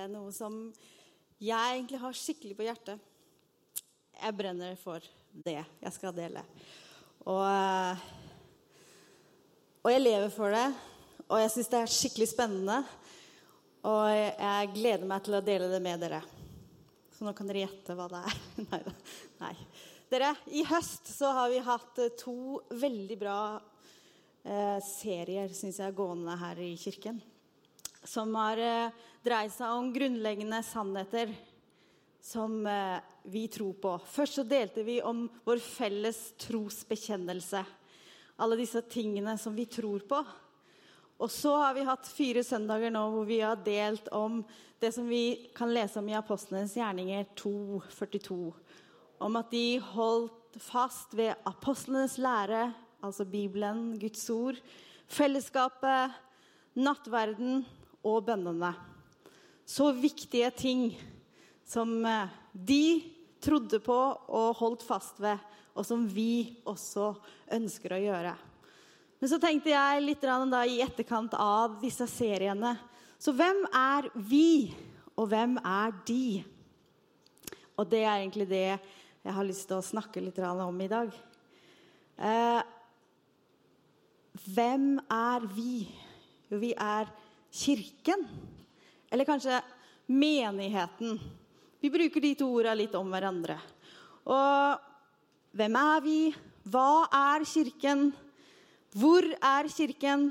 Jeg noe som jeg egentlig har skikkelig på hjertet. Jeg brenner for det jeg skal dele. Og, eh, og jeg lever for det, og jeg syns det er skikkelig spennende. Og jeg gleder meg til å dele det med dere. Så nå kan dere gjette hva det er. Nei da. Nei. Dere, i høst så har vi hatt eh, to veldig bra eh, serier, syns jeg, gående her i kirken som har eh, dreid seg om grunnleggende sannheter som eh, vi tror på. Først så delte vi om vår felles trosbekjennelse. Alle disse tingene som vi tror på. Og så har vi hatt fire søndager nå hvor vi har delt om det som vi kan lese om i Apostlenes gjerninger 2.42. Om at de holdt fast ved apostlenes lære, altså Bibelen, Guds ord, fellesskapet, nattverden og bønnene. Så viktige ting som eh, de trodde på og holdt fast ved, og som vi også ønsker å gjøre. Men så tenkte jeg litt da, i etterkant av disse seriene Så hvem er vi, og hvem er de? Og det er egentlig det jeg har lyst til å snakke litt om i dag. Eh, hvem er vi? Jo, vi er kirken. Eller kanskje menigheten. Vi bruker de to ordene litt om hverandre. Og hvem er vi? Hva er kirken? Hvor er kirken?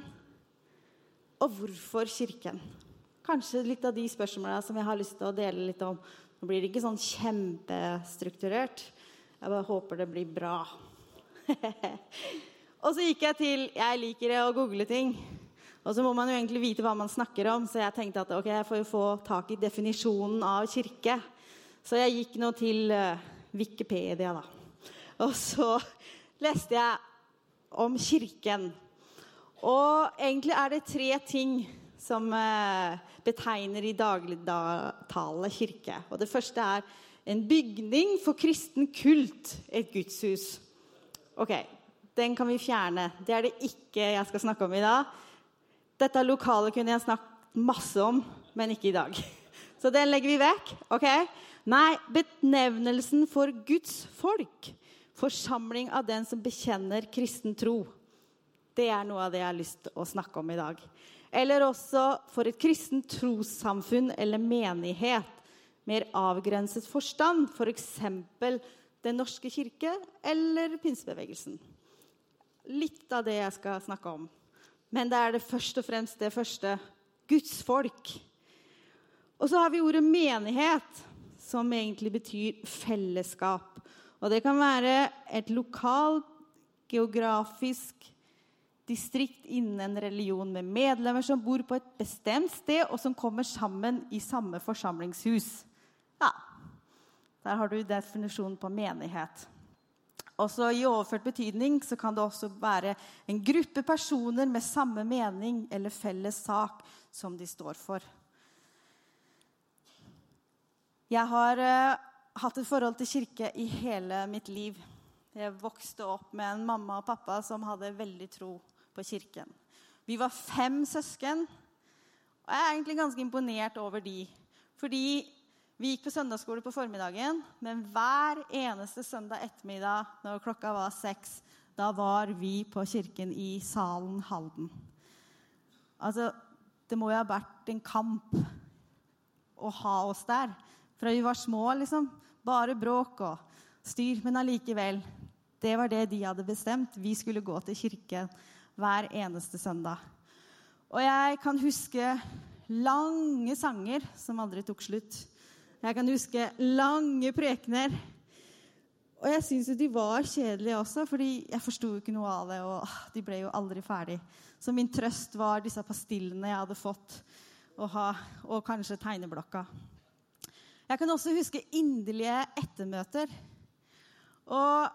Og hvorfor kirken? Kanskje litt av de spørsmålene som jeg har lyst til å dele litt om. Nå blir det ikke sånn kjempestrukturert. Jeg bare håper det blir bra. og så gikk jeg til Jeg liker å google ting. Og så må man jo egentlig vite hva man snakker om, så jeg tenkte at ok, jeg får jo få tak i definisjonen av kirke. Så jeg gikk nå til uh, Wikipedia, da. Og så leste jeg om kirken. Og egentlig er det tre ting som uh, betegner i dagligtale kirke. Og det første er en bygning for kristen kult, et gudshus. Ok, den kan vi fjerne. Det er det ikke jeg skal snakke om i dag. Dette lokalet kunne jeg snakket masse om, men ikke i dag. Så den legger vi vekk. ok? Nei, benevnelsen for Guds folk. Forsamling av den som bekjenner kristen tro. Det er noe av det jeg har lyst til å snakke om i dag. Eller også for et kristent trossamfunn eller menighet. Mer avgrenset forstand, f.eks. Den norske kirke eller pinsebevegelsen. Litt av det jeg skal snakke om. Men det er det først og fremst det første Guds folk. Og så har vi ordet menighet, som egentlig betyr fellesskap. Og det kan være et lokalt, geografisk distrikt innen en religion med medlemmer som bor på et bestemt sted, og som kommer sammen i samme forsamlingshus. Ja, Der har du definisjonen på menighet. Også I overført betydning så kan det også være en gruppe personer med samme mening eller felles sak som de står for. Jeg har uh, hatt et forhold til kirke i hele mitt liv. Jeg vokste opp med en mamma og pappa som hadde veldig tro på kirken. Vi var fem søsken, og jeg er egentlig ganske imponert over de. Fordi vi gikk på søndagsskole på formiddagen, men hver eneste søndag ettermiddag når klokka var seks, da var vi på kirken i salen Halden. Altså, det må jo ha vært en kamp å ha oss der. Fra vi var små, liksom. Bare bråk og styr. Men allikevel. Det var det de hadde bestemt. Vi skulle gå til kirken hver eneste søndag. Og jeg kan huske lange sanger som aldri tok slutt. Jeg kan huske lange prekener. Og jeg syns jo de var kjedelige også, fordi jeg forsto ikke noe av det. Og de ble jo aldri ferdig. Så min trøst var disse pastillene jeg hadde fått, og, ha, og kanskje tegneblokka. Jeg kan også huske inderlige ettermøter. Og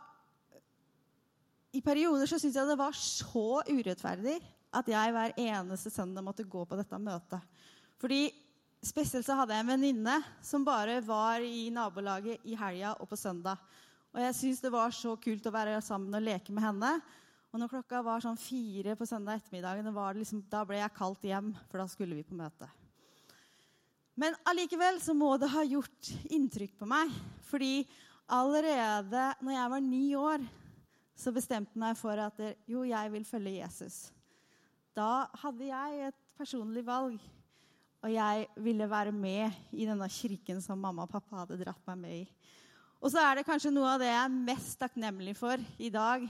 i perioder så syntes jeg det var så urettferdig at jeg hver eneste søndag måtte gå på dette møtet. Fordi Spesielt så hadde jeg en venninne som bare var i nabolaget i helga og på søndag. Og jeg syntes det var så kult å være sammen og leke med henne. Og når klokka var sånn fire på søndag ettermiddag, liksom, da ble jeg kalt hjem, for da skulle vi på møte. Men allikevel så må det ha gjort inntrykk på meg. Fordi allerede når jeg var ni år, så bestemte meg for at jo, jeg vil følge Jesus. Da hadde jeg et personlig valg. Og jeg ville være med i denne kirken som mamma og pappa hadde dratt meg med i. Og så er det kanskje noe av det jeg er mest takknemlig for i dag,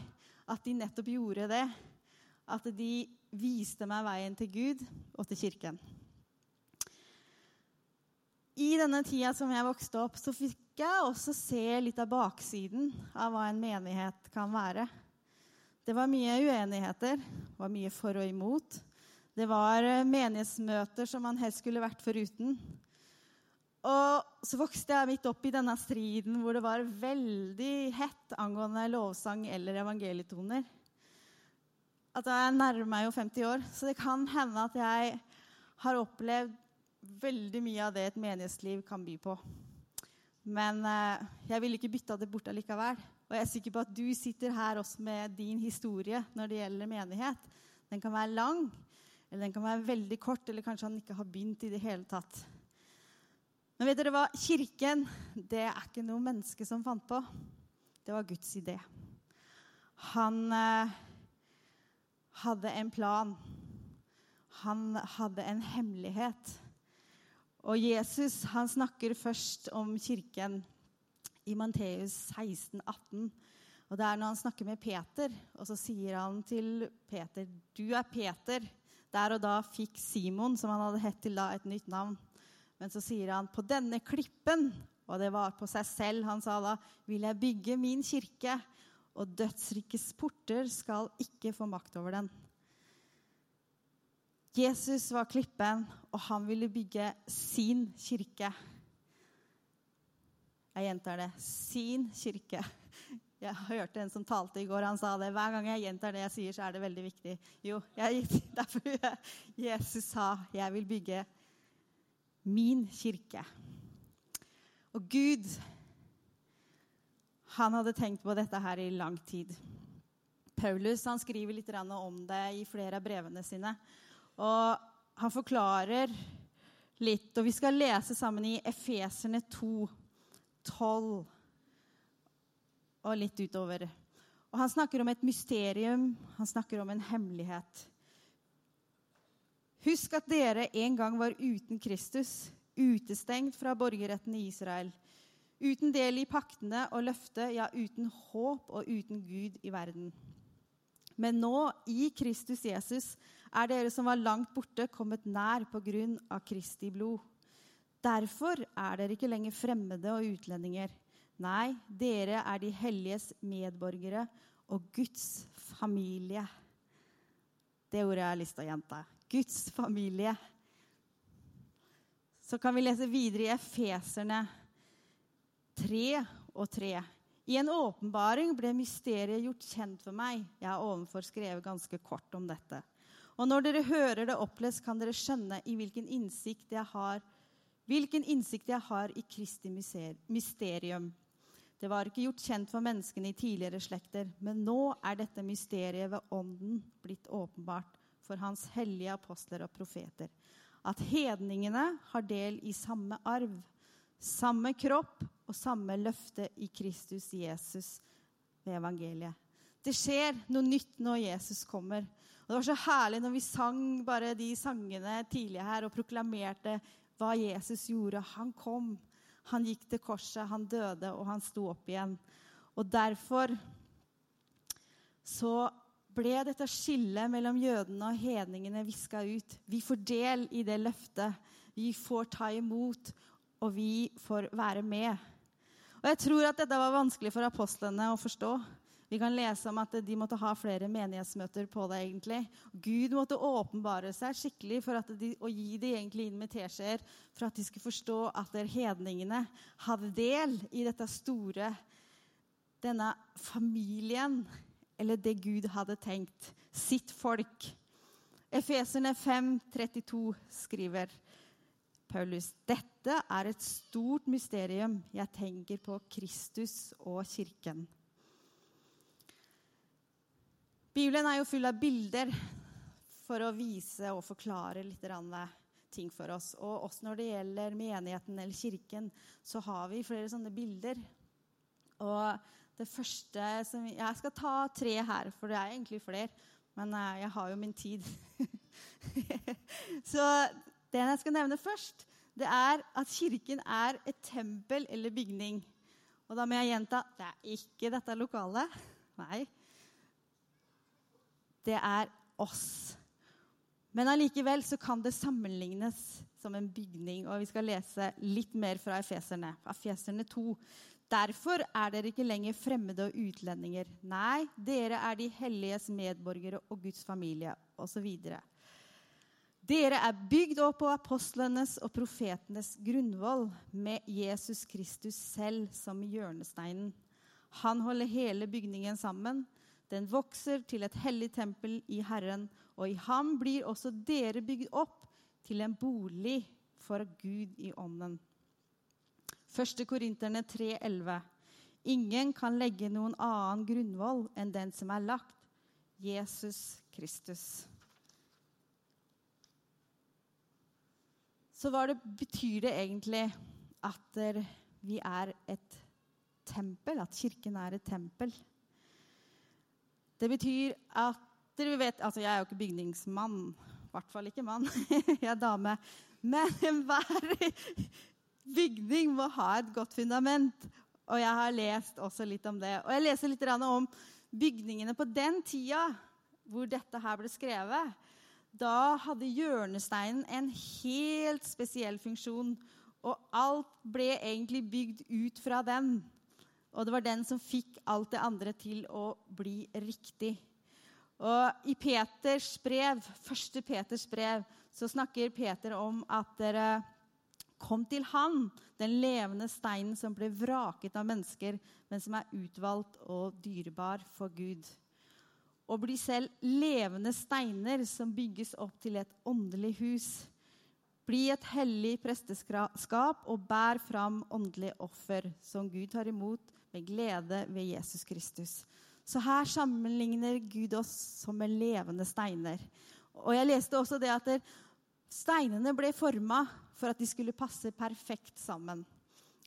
at de nettopp gjorde det. At de viste meg veien til Gud og til kirken. I denne tida som jeg vokste opp, så fikk jeg også se litt av baksiden av hva en menighet kan være. Det var mye uenigheter, det var mye for og imot. Det var eh, menighetsmøter som man helst skulle vært foruten. Og så vokste jeg midt opp i denne striden hvor det var veldig hett angående lovsang eller evangelietoner. At jeg nærmer meg jo 50 år, så det kan hende at jeg har opplevd veldig mye av det et menighetsliv kan by på. Men eh, jeg vil ikke bytte det bort allikevel. Og jeg er sikker på at du sitter her også med din historie når det gjelder menighet. Den kan være lang, eller den kan være veldig kort, eller kanskje han ikke har begynt i det hele tatt. Men vet dere hva? Kirken det er ikke noe menneske som fant på. Det var Guds idé. Han eh, hadde en plan. Han hadde en hemmelighet. Og Jesus han snakker først om kirken i Manteus 16, 18. Og det er når han snakker med Peter, og så sier han til Peter, 'Du er Peter.' Der og da fikk Simon, som han hadde hett til da, et nytt navn. Men så sier han på denne klippen, og det var på seg selv han sa da, vil jeg bygge min kirke, og dødsrikes porter skal ikke få makt over den. Jesus var klippen, og han ville bygge sin kirke. Jeg gjentar det sin kirke. Jeg hørte en som talte i går. Han sa det. Hver gang jeg gjentar det jeg sier, så er det veldig viktig. Jo, jeg, derfor Jesus sa, 'Jeg vil bygge min kirke'. Og Gud, han hadde tenkt på dette her i lang tid. Paulus han skriver litt om det i flere av brevene sine. Og han forklarer litt. Og vi skal lese sammen i Efeserne 2, 12 og litt utover. Og han snakker om et mysterium, han snakker om en hemmelighet. Husk at dere en gang var uten Kristus, utestengt fra borgerretten i Israel. Uten del i paktene og løftet, ja, uten håp og uten Gud i verden. Men nå, i Kristus Jesus, er dere som var langt borte, kommet nær på grunn av Kristi blod. Derfor er dere ikke lenger fremmede og utlendinger. Nei, dere er de helliges medborgere og Guds familie. Det ordet jeg har lyst til å gjenta. Guds familie. Så kan vi lese videre i Efeserne 3 og 3. I en åpenbaring ble mysteriet gjort kjent for meg. Jeg har ovenfor skrevet ganske kort om dette. Og når dere hører det opplest, kan dere skjønne i hvilken innsikt jeg har, hvilken innsikt jeg har i Kristi mysterium det var ikke gjort kjent for menneskene i tidligere slekter, men nå er dette mysteriet ved Ånden blitt åpenbart for Hans hellige apostler og profeter. At hedningene har del i samme arv, samme kropp og samme løfte i Kristus Jesus ved evangeliet. Det skjer noe nytt når Jesus kommer. Og Det var så herlig når vi sang bare de sangene tidligere her og proklamerte hva Jesus gjorde. Han kom. Han gikk til korset, han døde, og han sto opp igjen. Og derfor så ble dette skillet mellom jødene og hedningene viska ut. Vi får del i det løftet. Vi får ta imot, og vi får være med. Og jeg tror at dette var vanskelig for apostlene å forstå. Vi kan lese om at de måtte ha flere menighetsmøter på det. egentlig. Gud måtte åpenbare seg skikkelig for de, og gi de egentlig inn med teskjeer for at de skulle forstå at hedningene hadde del i dette store, denne familien, eller det Gud hadde tenkt. Sitt folk. Efeserne 5, 32 skriver Paulus. Dette er et stort mysterium. Jeg tenker på Kristus og kirken. Bibelen er jo full av bilder for å vise og forklare litt ting for oss. Og også når det gjelder menigheten eller kirken, så har vi flere sånne bilder. Og det første som Jeg skal ta tre her, for det er egentlig flere. Men eh, jeg har jo min tid. så den jeg skal nevne først, det er at kirken er et tempel eller bygning. Og da må jeg gjenta det er ikke dette lokalet. Nei. Det er oss. Men allikevel så kan det sammenlignes som en bygning. Og vi skal lese litt mer fra Efeserne. Efeserne 2. Derfor er dere ikke lenger fremmede og utlendinger. Nei, dere er de helliges medborgere og Guds familie, osv. Dere er bygd opp på apostlenes og profetenes grunnvoll med Jesus Kristus selv som hjørnesteinen. Han holder hele bygningen sammen. Den vokser til et hellig tempel i Herren, og i ham blir også dere bygd opp til en bolig for Gud i ånden. 1. Korinterne 3,11. Ingen kan legge noen annen grunnvoll enn den som er lagt Jesus Kristus. så det, betyr det egentlig at vi er et tempel, at kirken er et tempel. Det betyr at dere vet, altså Jeg er jo ikke bygningsmann. I hvert fall ikke mann. jeg er dame. Men enhver bygning må ha et godt fundament. Og jeg har lest også litt om det. Og jeg leser litt om bygningene på den tida hvor dette her ble skrevet da hadde hjørnesteinen en helt spesiell funksjon. Og alt ble egentlig bygd ut fra den. Og det var den som fikk alt det andre til å bli riktig. Og I Peters brev, første Peters brev så snakker Peter om at dere kom til Han, den levende steinen som ble vraket av mennesker, men som er utvalgt og dyrebar for Gud og bli selv levende steiner som bygges opp til et åndelig hus. Bli et hellig presteskap og bær fram åndelige offer som Gud tar imot med glede ved Jesus Kristus. Så her sammenligner Gud oss som med levende steiner. Og jeg leste også det at steinene ble forma for at de skulle passe perfekt sammen.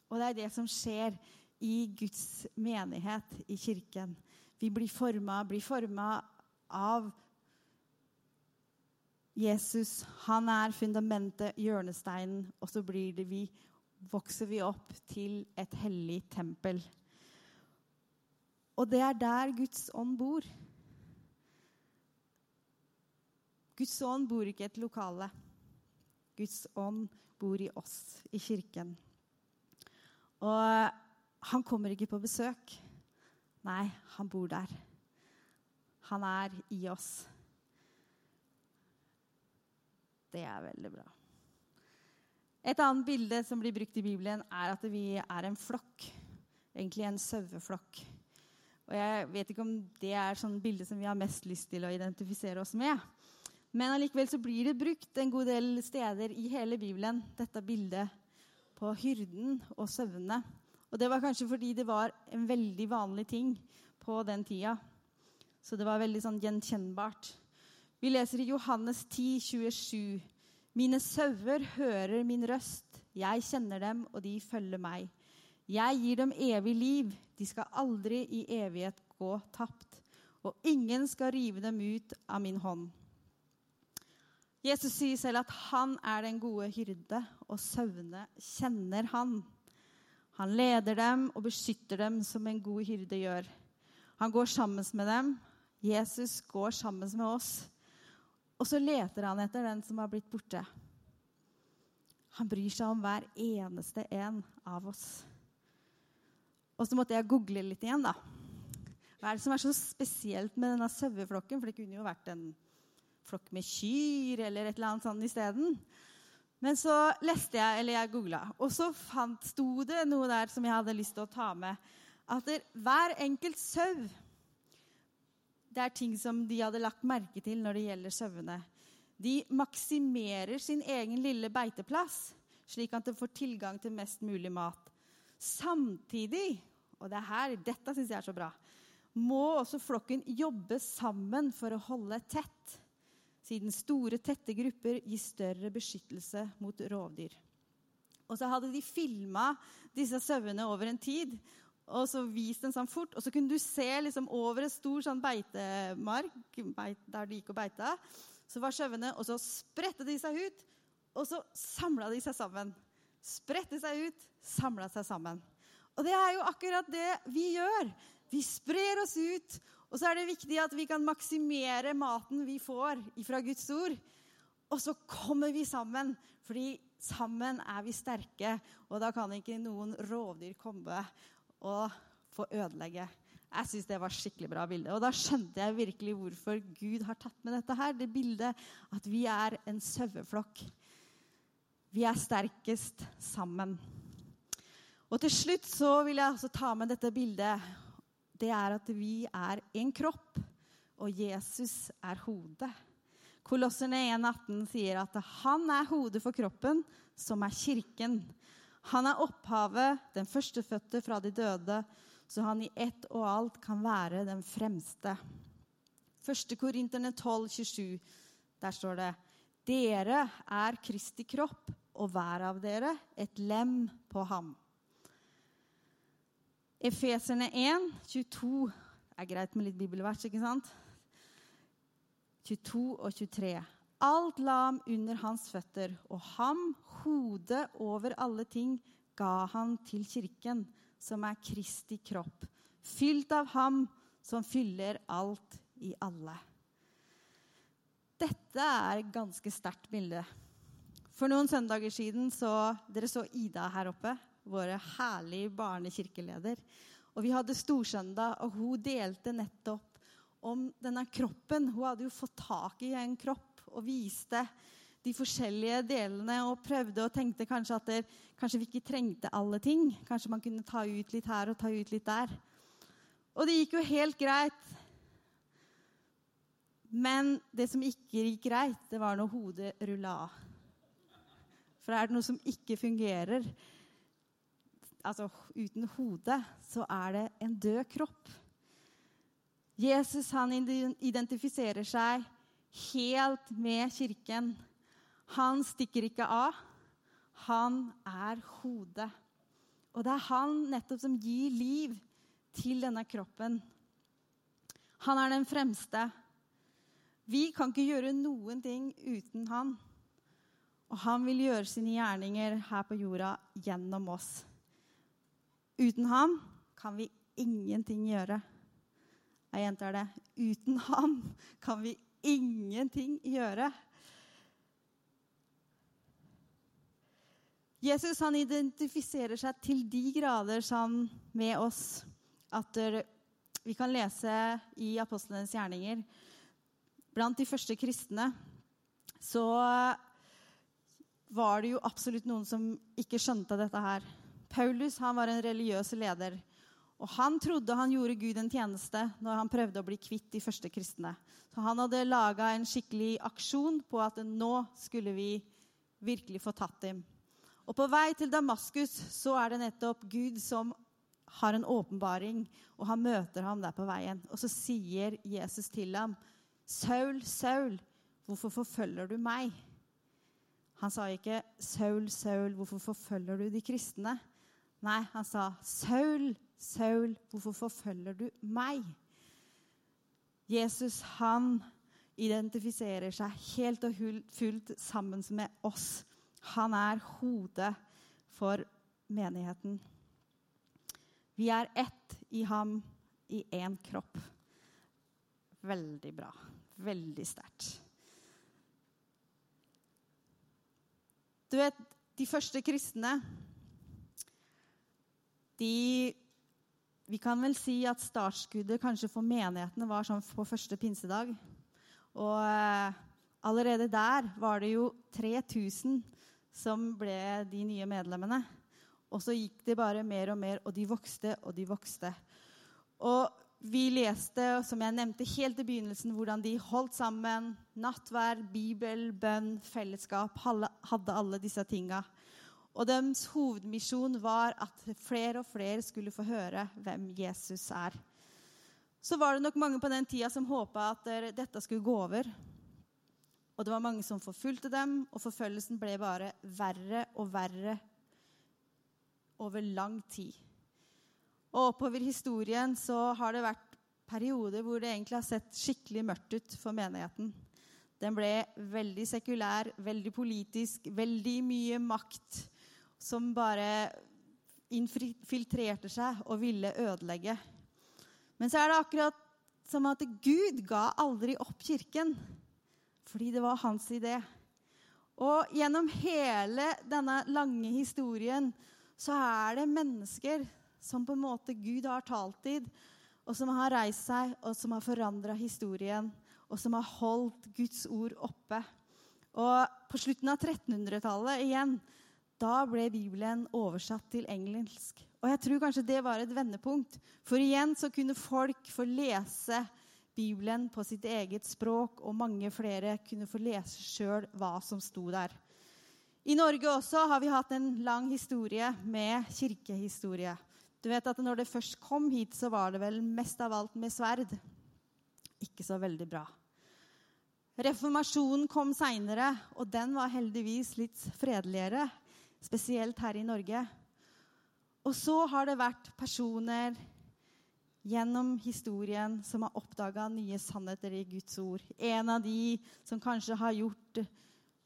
Og det er det som skjer i Guds menighet, i kirken. Vi blir forma, blir forma av Jesus. Han er fundamentet, hjørnesteinen, og så blir det vi, vokser vi opp til et hellig tempel. Og det er der Guds ånd bor. Guds ånd bor ikke i et lokale. Guds ånd bor i oss, i kirken. Og han kommer ikke på besøk. Nei, han bor der. Han er i oss. Det er veldig bra. Et annet bilde som blir brukt i Bibelen, er at vi er en flokk. Egentlig en saueflokk. Og Jeg vet ikke om det er sånn bilde som vi har mest lyst til å identifisere oss med. Men allikevel så blir det brukt en god del steder i hele Bibelen, dette bildet på hyrden og søvnene. Og det var kanskje fordi det var en veldig vanlig ting på den tida. Så det var veldig sånn gjenkjennbart. Vi leser i Johannes 10, 27. Mine sauer hører min røst. Jeg kjenner dem, og de følger meg. Jeg gir dem evig liv. De skal aldri i evighet gå tapt. Og ingen skal rive dem ut av min hånd. Jesus sier selv at han er den gode hyrde, og sauene kjenner han. Han leder dem og beskytter dem som en god hyrde gjør. Han går sammen med dem. Jesus går sammen med oss. Og så leter han etter den som har blitt borte. Han bryr seg om hver eneste en av oss. Og så måtte jeg google litt igjen, da. Hva er det som er så spesielt med denne saueflokken? For det kunne jo vært en flokk med kyr eller et eller annet sånt isteden. Men så leste jeg, eller jeg googla, og så fant, sto det noe der som jeg hadde lyst til å ta med. At det, hver enkelt sau Det er ting som de hadde lagt merke til når det gjelder sauene. De maksimerer sin egen lille beiteplass, slik at de får tilgang til mest mulig mat. Samtidig, og det her, dette syns jeg er så bra, må også flokken jobbe sammen for å holde tett siden store, tette grupper gir større beskyttelse mot rovdyr. Og så hadde de filma disse sauene over en tid og så vist den sånn fort. Og så kunne du se liksom over en stor sånn beitemark beit, der de gikk og beita. Så var sauene, og så spredte de seg ut, og så samla de seg sammen. Spredte seg ut, samla seg sammen. Og det er jo akkurat det vi gjør. Vi sprer oss ut, og så er det viktig at vi kan maksimere maten vi får fra Guds ord. Og så kommer vi sammen, fordi sammen er vi sterke. Og da kan ikke noen rovdyr komme og få ødelegge. Jeg syns det var skikkelig bra bilde. Og da skjønte jeg virkelig hvorfor Gud har tatt med dette her. Det bildet at vi er en saueflokk. Vi er sterkest sammen. Og til slutt så vil jeg også ta med dette bildet det er at vi er en kropp, og Jesus er hodet. Kolosserne 1,18 sier at han er hodet for kroppen, som er kirken. Han er opphavet, den førstefødte fra de døde, så han i ett og alt kan være den fremste. 1. Korinterne 12, 27, der står det Dere er Kristi kropp, og hver av dere et lem på ham. Efeserne 1, 22 er greit med litt bibelvers, ikke sant? 22 og 23. Alt la ham under hans føtter, og ham, hodet over alle ting, ga han til kirken, som er Kristi kropp, fylt av ham som fyller alt i alle. Dette er et ganske sterkt bilde. For noen søndager siden så Dere så Ida her oppe våre herlige barnekirkeleder. Og vi hadde storsøndag, og hun delte nettopp om denne kroppen. Hun hadde jo fått tak i en kropp og viste de forskjellige delene og prøvde og tenkte kanskje at der, kanskje vi ikke trengte alle ting. Kanskje man kunne ta ut litt her og ta ut litt der. Og det gikk jo helt greit. Men det som ikke gikk greit, det var når hodet rulla av. For er det noe som ikke fungerer, altså uten hode, så er det en død kropp. Jesus han identifiserer seg helt med kirken. Han stikker ikke av. Han er hodet. Og det er han nettopp som gir liv til denne kroppen. Han er den fremste. Vi kan ikke gjøre noen ting uten han. Og han vil gjøre sine gjerninger her på jorda gjennom oss. Uten ham kan vi ingenting gjøre. Jeg gjentar det. Uten ham kan vi ingenting gjøre. Jesus han identifiserer seg til de grader som med oss at vi kan lese i apostlenes gjerninger Blant de første kristne så var det jo absolutt noen som ikke skjønte dette her. Paulus han var en religiøs leder. Og Han trodde han gjorde Gud en tjeneste når han prøvde å bli kvitt de første kristne. Så Han hadde laga en skikkelig aksjon på at nå skulle vi virkelig få tatt dem. Og På vei til Damaskus så er det nettopp Gud som har en åpenbaring, og han møter ham der på veien. Og så sier Jesus til ham, 'Saul, Saul, hvorfor forfølger du meg?' Han sa ikke, 'Saul, Saul, hvorfor forfølger du de kristne?' Nei, han sa, 'Saul, Saul, hvorfor forfølger du meg?' Jesus han identifiserer seg helt og fullt sammen med oss. Han er hodet for menigheten. Vi er ett i ham, i én kropp. Veldig bra. Veldig sterkt. Du vet, de første kristne de vi kan vel si at startskuddet kanskje for menighetene var sånn på første pinsedag. Og eh, allerede der var det jo 3000 som ble de nye medlemmene. Og så gikk det bare mer og mer, og de vokste og de vokste. Og vi leste, som jeg nevnte helt i begynnelsen, hvordan de holdt sammen. Nattvær, bibel, bønn, fellesskap. Hadde alle disse tinga. Og deres hovedmisjon var at flere og flere skulle få høre hvem Jesus er. Så var det nok mange på den tida som håpa at dette skulle gå over. Og det var mange som forfulgte dem, og forfølgelsen ble bare verre og verre over lang tid. Og oppover historien så har det vært perioder hvor det egentlig har sett skikkelig mørkt ut for menigheten. Den ble veldig sekulær, veldig politisk, veldig mye makt som bare infiltrerte seg og ville ødelegge. Men så er det akkurat som at Gud ga aldri opp kirken, fordi det var hans idé. Og gjennom hele denne lange historien så er det mennesker som på en måte Gud har talt til, og som har reist seg, og som har forandra historien, og som har holdt Guds ord oppe. Og på slutten av 1300-tallet igjen, da ble Bibelen oversatt til engelsk. Og jeg tror kanskje det var et vendepunkt. For igjen så kunne folk få lese Bibelen på sitt eget språk, og mange flere kunne få lese sjøl hva som sto der. I Norge også har vi hatt en lang historie med kirkehistorie. Du vet at når det først kom hit, så var det vel mest av alt med sverd. Ikke så veldig bra. Reformasjonen kom seinere, og den var heldigvis litt fredeligere. Spesielt her i Norge. Og så har det vært personer gjennom historien som har oppdaga nye sannheter i Guds ord. En av de som kanskje har gjort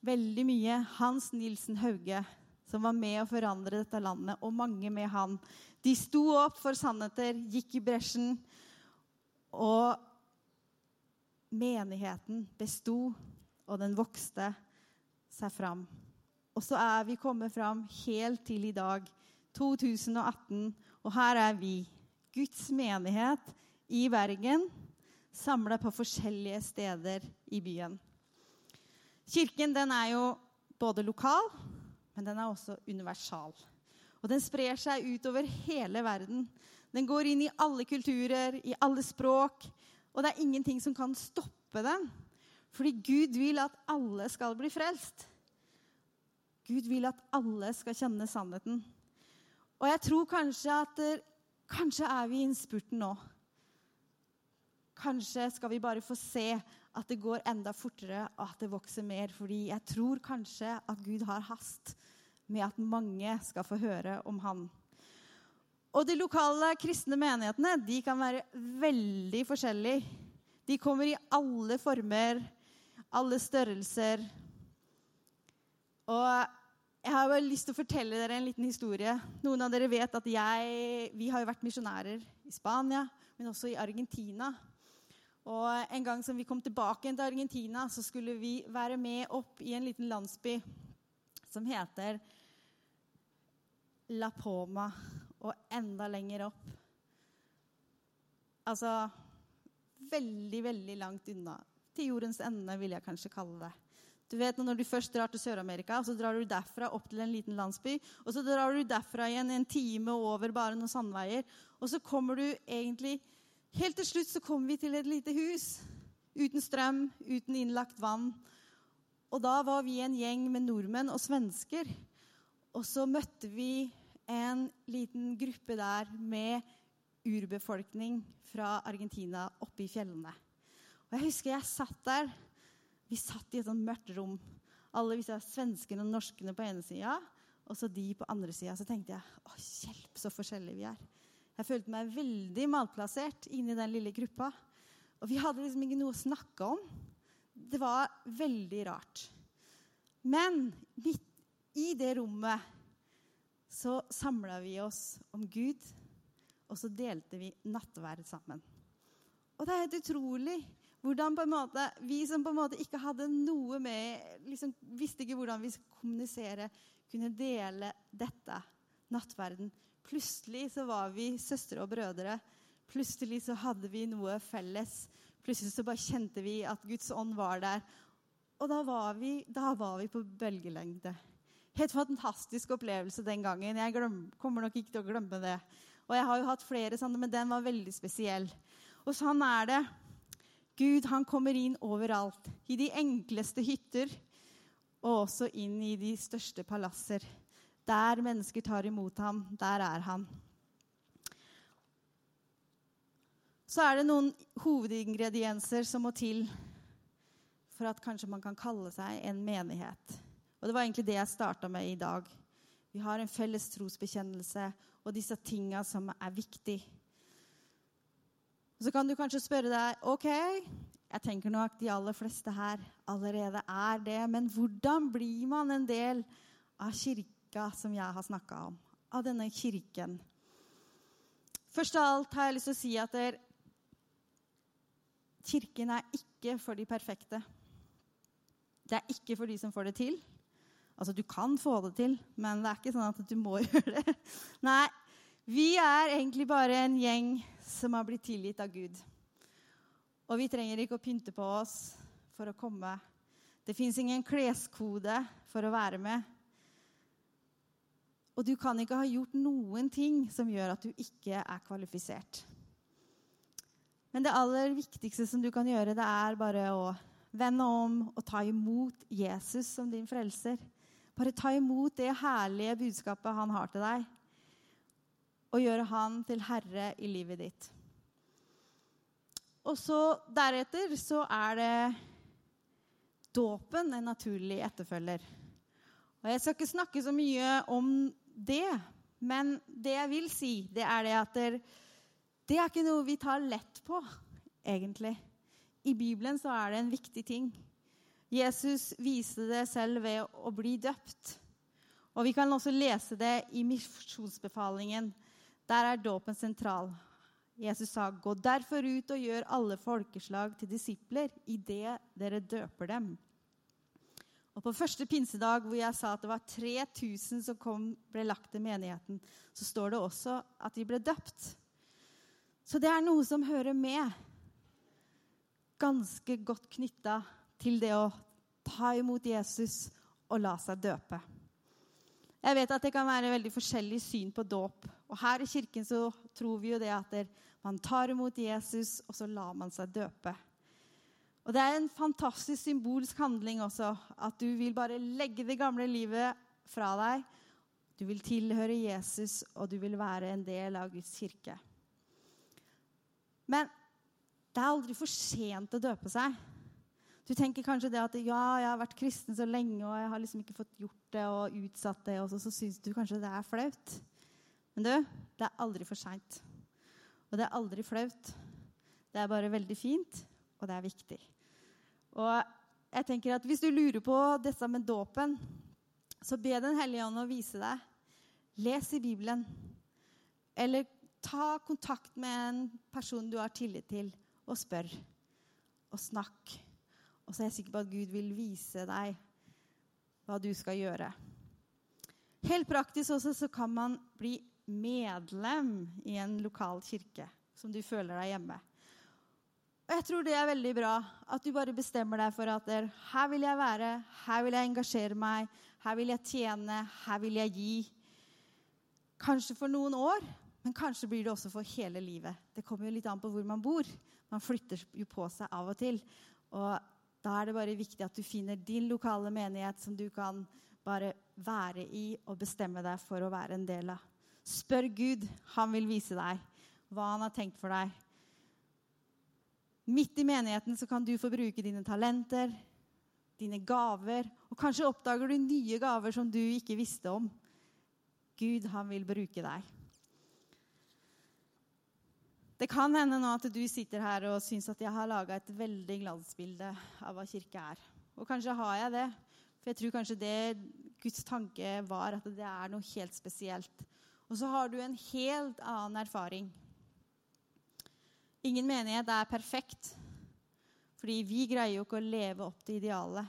veldig mye. Hans Nilsen Hauge, som var med å forandre dette landet, og mange med han. De sto opp for sannheter, gikk i bresjen, og menigheten besto, og den vokste seg fram. Og så er vi kommet fram helt til i dag, 2018, og her er vi, Guds menighet i Bergen, samla på forskjellige steder i byen. Kirken den er jo både lokal, men den er også universal. Og den sprer seg utover hele verden. Den går inn i alle kulturer, i alle språk. Og det er ingenting som kan stoppe den. Fordi Gud vil at alle skal bli frelst. Gud vil at alle skal kjenne sannheten. Og jeg tror kanskje at kanskje er vi i innspurten nå. Kanskje skal vi bare få se at det går enda fortere, og at det vokser mer. Fordi jeg tror kanskje at Gud har hast med at mange skal få høre om Han. Og de lokale kristne menighetene de kan være veldig forskjellige. De kommer i alle former, alle størrelser. Og jeg har bare lyst til å fortelle dere en liten historie. Noen av dere vet at jeg, vi har vært misjonærer i Spania, men også i Argentina. Og En gang som vi kom tilbake til Argentina, så skulle vi være med opp i en liten landsby som heter La Poma, og enda lenger opp. Altså veldig, veldig langt unna. Til jordens ende, vil jeg kanskje kalle det. Du vet, Når du først drar til Sør-Amerika, så drar du derfra opp til en liten landsby. Og så drar du derfra igjen en time over bare noen sandveier. Og så kommer du egentlig Helt til slutt så kom vi til et lite hus uten strøm, uten innlagt vann. Og da var vi en gjeng med nordmenn og svensker. Og så møtte vi en liten gruppe der med urbefolkning fra Argentina oppe i fjellene. Og jeg husker jeg satt der. Vi satt i et sånt mørkt rom. Alle disse svenskene og norskene på ene sida, og så de på andre sida. Så tenkte jeg å, hjelp, så forskjellige vi er. Jeg følte meg veldig malplassert inni den lille gruppa. Og vi hadde liksom ikke noe å snakke om. Det var veldig rart. Men midt i det rommet så samla vi oss om Gud, og så delte vi nattverd sammen. Og det er helt utrolig hvordan på en måte, vi som på en måte ikke hadde noe med liksom Visste ikke hvordan vi skulle kommunisere, kunne dele dette, nattverden, Plutselig så var vi søstre og brødre. Plutselig så hadde vi noe felles. Plutselig så bare kjente vi at Guds ånd var der. Og da var vi, da var vi på bølgelengde. Helt fantastisk opplevelse den gangen. Jeg glem, kommer nok ikke til å glemme det. Og jeg har jo hatt flere sånne, men den var veldig spesiell. Og sånn er det. Gud han kommer inn overalt. I de enkleste hytter og også inn i de største palasser. Der mennesker tar imot ham, der er han. Så er det noen hovedingredienser som må til for at kanskje man kan kalle seg en menighet. Og Det var egentlig det jeg starta med i dag. Vi har en felles trosbekjennelse og disse tinga som er viktige. Så kan du kanskje spørre deg ok, jeg tenker nok de aller fleste her allerede er det. Men hvordan blir man en del av kirka som jeg har snakka om? Av denne kirken? Først av alt har jeg lyst til å si at der, kirken er ikke for de perfekte. Det er ikke for de som får det til. Altså, du kan få det til, men det er ikke sånn at du må gjøre det. Nei, vi er egentlig bare en gjeng som har blitt tilgitt av Gud. Og vi trenger ikke å pynte på oss for å komme. Det fins ingen kleskode for å være med. Og du kan ikke ha gjort noen ting som gjør at du ikke er kvalifisert. Men det aller viktigste som du kan gjøre, det er bare å vende om og ta imot Jesus som din frelser. Bare ta imot det herlige budskapet han har til deg, og gjøre han til herre i livet ditt. Og så deretter så er det dåpen en naturlig etterfølger. Og Jeg skal ikke snakke så mye om det, men det jeg vil si, det er det at det, er ikke noe vi tar lett på, egentlig. I Bibelen så er det en viktig ting. Jesus viste det selv ved å bli døpt. Og Vi kan også lese det i misjonsbefalingen. Der er dåpen sentral. Jesus sa, 'Gå derfor ut og gjør alle folkeslag til disipler idet dere døper dem.' Og På første pinsedag, hvor jeg sa at det var 3000 som kom, ble lagt til menigheten, så står det også at de ble døpt. Så det er noe som hører med. Ganske godt knytta til det å ta imot Jesus og la seg døpe. Jeg vet at det kan være veldig forskjellig syn på dåp. Og her i kirken så tror vi jo det at man tar imot Jesus, og så lar man seg døpe. Og Det er en fantastisk symbolsk handling også. At du vil bare legge det gamle livet fra deg. Du vil tilhøre Jesus, og du vil være en del av Guds kirke. Men det er aldri for sent å døpe seg. Du tenker kanskje det at ja, jeg har vært kristen så lenge, og jeg har liksom ikke fått gjort det og utsatt det, og så, så syns du kanskje det er flaut. Men du, det er aldri for seint. Og det er aldri flaut. Det er bare veldig fint, og det er viktig. Og jeg tenker at Hvis du lurer på dette med dåpen, så be Den hellige ånd å vise deg. Les i Bibelen. Eller ta kontakt med en person du har tillit til, og spør. Og snakk. Og så er jeg sikker på at Gud vil vise deg hva du skal gjøre. Helt praktisk også så kan man bli medlem i en lokal kirke som du føler deg hjemme. Og jeg tror det er veldig bra at du bare bestemmer deg for at der, her vil jeg være, her vil jeg engasjere meg, her vil jeg tjene, her vil jeg gi. Kanskje for noen år, men kanskje blir det også for hele livet. Det kommer jo litt an på hvor man bor. Man flytter jo på seg av og til. Og da er det bare viktig at du finner din lokale menighet som du kan bare være i og bestemme deg for å være en del av. Spør Gud. Han vil vise deg hva han har tenkt for deg. Midt i menigheten så kan du få bruke dine talenter, dine gaver, og kanskje oppdager du nye gaver som du ikke visste om. Gud, han vil bruke deg. Det kan hende nå at du sitter her og syns at jeg har laga et veldig glansbilde av hva kirke er. Og kanskje har jeg det. For jeg tror kanskje det Guds tanke var at det er noe helt spesielt. Og så har du en helt annen erfaring. Ingen menighet er perfekt, fordi vi greier jo ikke å leve opp til idealet.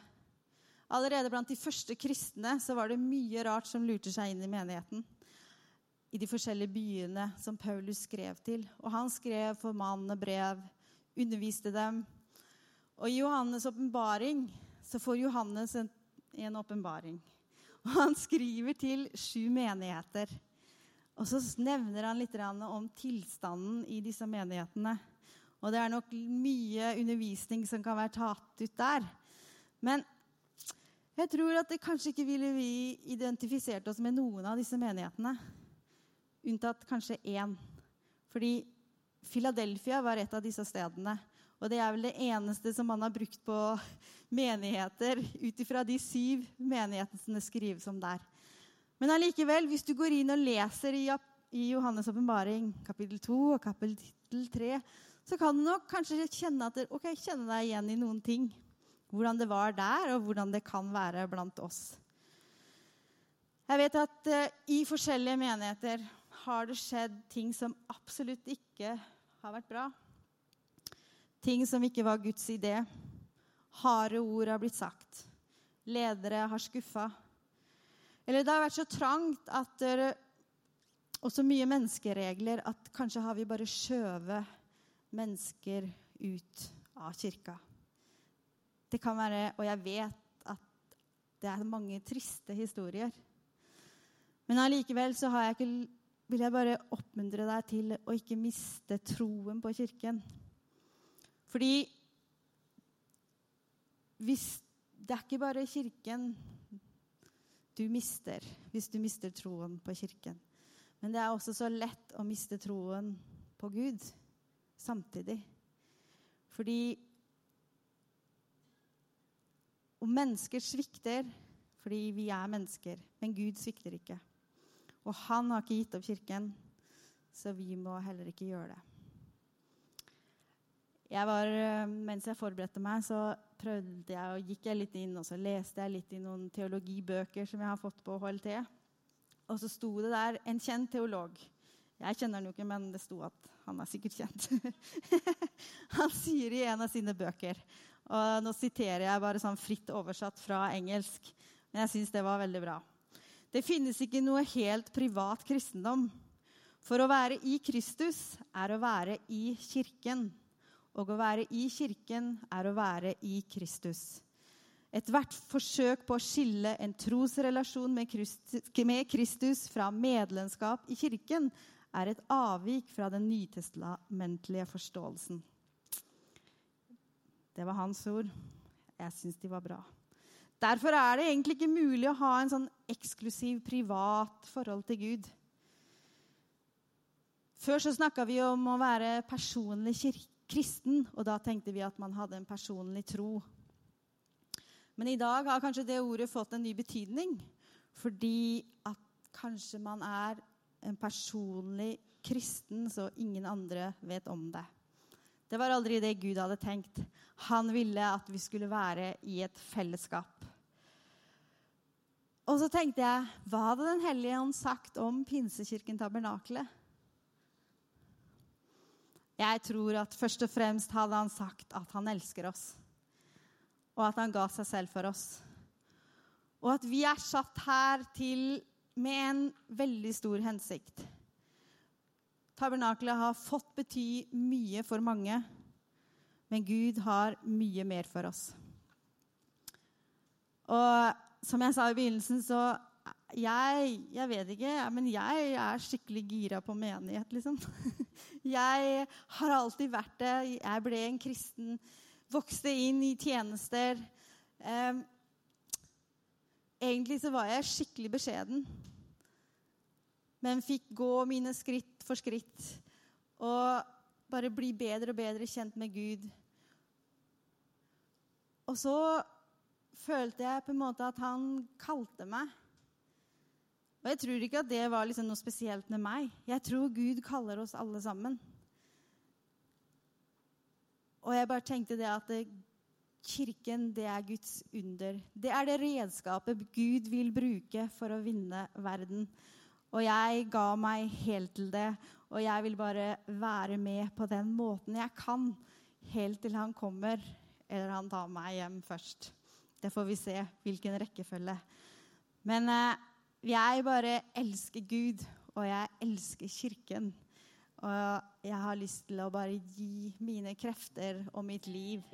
Allerede blant de første kristne så var det mye rart som lurte seg inn i menigheten. i de forskjellige byene som Paulus skrev til. Og han skrev for mannene brev, underviste dem. Og i Johannes' åpenbaring så får Johannes en, en åpenbaring. Og han skriver til sju menigheter. Og så nevner han litt om tilstanden i disse menighetene. Og det er nok mye undervisning som kan være tatt ut der. Men jeg tror at det kanskje ikke ville vi identifisert oss med noen av disse menighetene. Unntatt kanskje én. Fordi Philadelphia var et av disse stedene. Og det er vel det eneste som man har brukt på menigheter ut ifra de syv menighetene skrives om der. Men allikevel, hvis du går inn og leser i, i Johannes' åpenbaring, kapittel 2 og kapittel 3, så kan du nok kanskje kjenne, at, okay, kjenne deg igjen i noen ting. Hvordan det var der, og hvordan det kan være blant oss. Jeg vet at uh, i forskjellige menigheter har det skjedd ting som absolutt ikke har vært bra. Ting som ikke var Guds idé. Harde ord har blitt sagt. Ledere har skuffa. Eller det har vært så trangt at og så mye menneskeregler at kanskje har vi bare skjøvet mennesker ut av kirka. Det kan være, og jeg vet at det er mange triste historier. Men allikevel så jeg ikke, vil jeg bare oppmuntre deg til å ikke miste troen på Kirken. Fordi hvis Det er ikke bare Kirken du mister hvis du mister troen på Kirken. Men det er også så lett å miste troen på Gud samtidig. Fordi om mennesker svikter fordi vi er mennesker, men Gud svikter ikke. Og han har ikke gitt opp Kirken, så vi må heller ikke gjøre det. Jeg var, eh, mens jeg forberedte meg, så prøvde jeg og gikk jeg litt inn og så leste jeg litt i noen teologibøker som jeg har fått på HLT. Og så sto det der en kjent teolog. Jeg kjenner han jo ikke, men det sto at han er sikkert kjent. han sier i en av sine bøker og Nå siterer jeg bare sånn fritt oversatt fra engelsk, men jeg syns det var veldig bra. Det finnes ikke noe helt privat kristendom. For å være i Kristus er å være i Kirken. Og å være i kirken er å være i Kristus. Ethvert forsøk på å skille en trosrelasjon med Kristus fra medlemskap i kirken er et avvik fra den nytestamentlige forståelsen. Det var hans ord. Jeg syns de var bra. Derfor er det egentlig ikke mulig å ha en sånn eksklusiv, privat forhold til Gud. Før så snakka vi om å være personlig kirke kristen, og da tenkte vi at man hadde en personlig tro. Men i dag har kanskje det ordet fått en ny betydning, fordi at kanskje man er en personlig kristen, så ingen andre vet om det. Det var aldri det Gud hadde tenkt. Han ville at vi skulle være i et fellesskap. Og så tenkte jeg, hva hadde Den hellige ånd sagt om Pinsekirken Tabernakelet? Jeg tror at først og fremst hadde han sagt at han elsker oss, og at han ga seg selv for oss. Og at vi er satt her til med en veldig stor hensikt. Tabernakelet har fått bety mye for mange, men Gud har mye mer for oss. Og som jeg sa i begynnelsen, så jeg, jeg vet ikke, men jeg er skikkelig gira på menighet, liksom. Jeg har alltid vært det. Jeg ble en kristen, vokste inn i tjenester. Egentlig så var jeg skikkelig beskjeden, men fikk gå mine skritt for skritt. Og bare bli bedre og bedre kjent med Gud. Og så følte jeg på en måte at han kalte meg. Og jeg tror ikke at det var liksom noe spesielt med meg. Jeg tror Gud kaller oss alle sammen. Og jeg bare tenkte det at kirken, det er Guds under. Det er det redskapet Gud vil bruke for å vinne verden. Og jeg ga meg helt til det. Og jeg vil bare være med på den måten jeg kan, helt til han kommer, eller han tar meg hjem først. Det får vi se hvilken rekkefølge. Men eh, jeg bare elsker Gud, og jeg elsker kirken. Og jeg har lyst til å bare gi mine krefter og mitt liv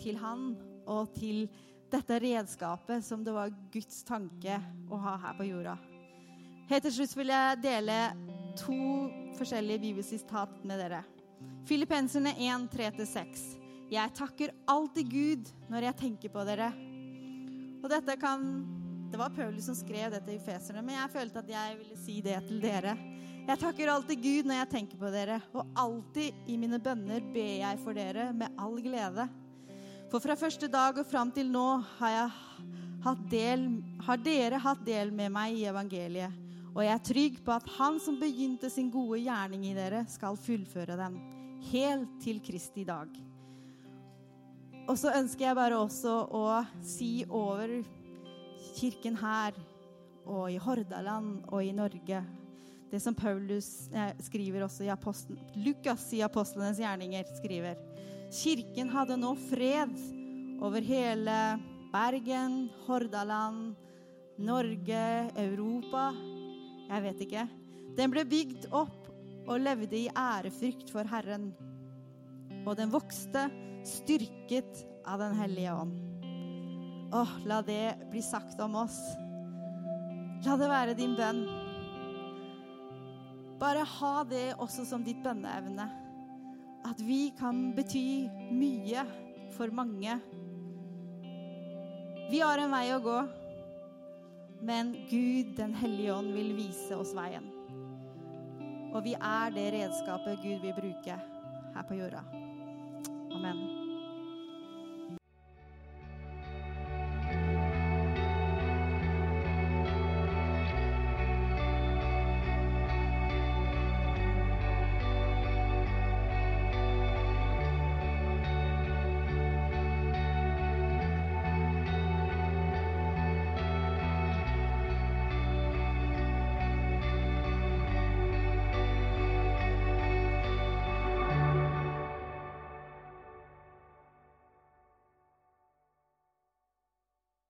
til han og til dette redskapet som det var Guds tanke å ha her på jorda. Helt til slutt vil jeg dele to forskjellige bibelsitat med dere. Filippenserne 1, 3-6. Jeg takker alltid Gud når jeg tenker på dere. Og dette kan Det var Paulus som skrev dette i Feserne, men jeg følte at jeg ville si det til dere. Jeg takker alltid Gud når jeg tenker på dere, og alltid i mine bønner ber jeg for dere med all glede. For fra første dag og fram til nå har, del, har dere hatt del med meg i evangeliet. Og jeg er trygg på at Han som begynte sin gode gjerning i dere, skal fullføre den, helt til Kristi dag. Og så ønsker jeg bare også å si over kirken her og i Hordaland og i Norge det som Paulus eh, skriver også i Apostel, Lukas i Apostlenes gjerninger skriver. Kirken hadde nå fred over hele Bergen, Hordaland, Norge, Europa Jeg vet ikke. Den ble bygd opp og levde i ærefrykt for Herren. Og den vokste, styrket av Den hellige ånd. Åh, la det bli sagt om oss. La det være din bønn. Bare ha det også som ditt bønneevne. At vi kan bety mye for mange. Vi har en vei å gå, men Gud, Den hellige ånd, vil vise oss veien. Og vi er det redskapet Gud vil bruke her på jorda. Amen.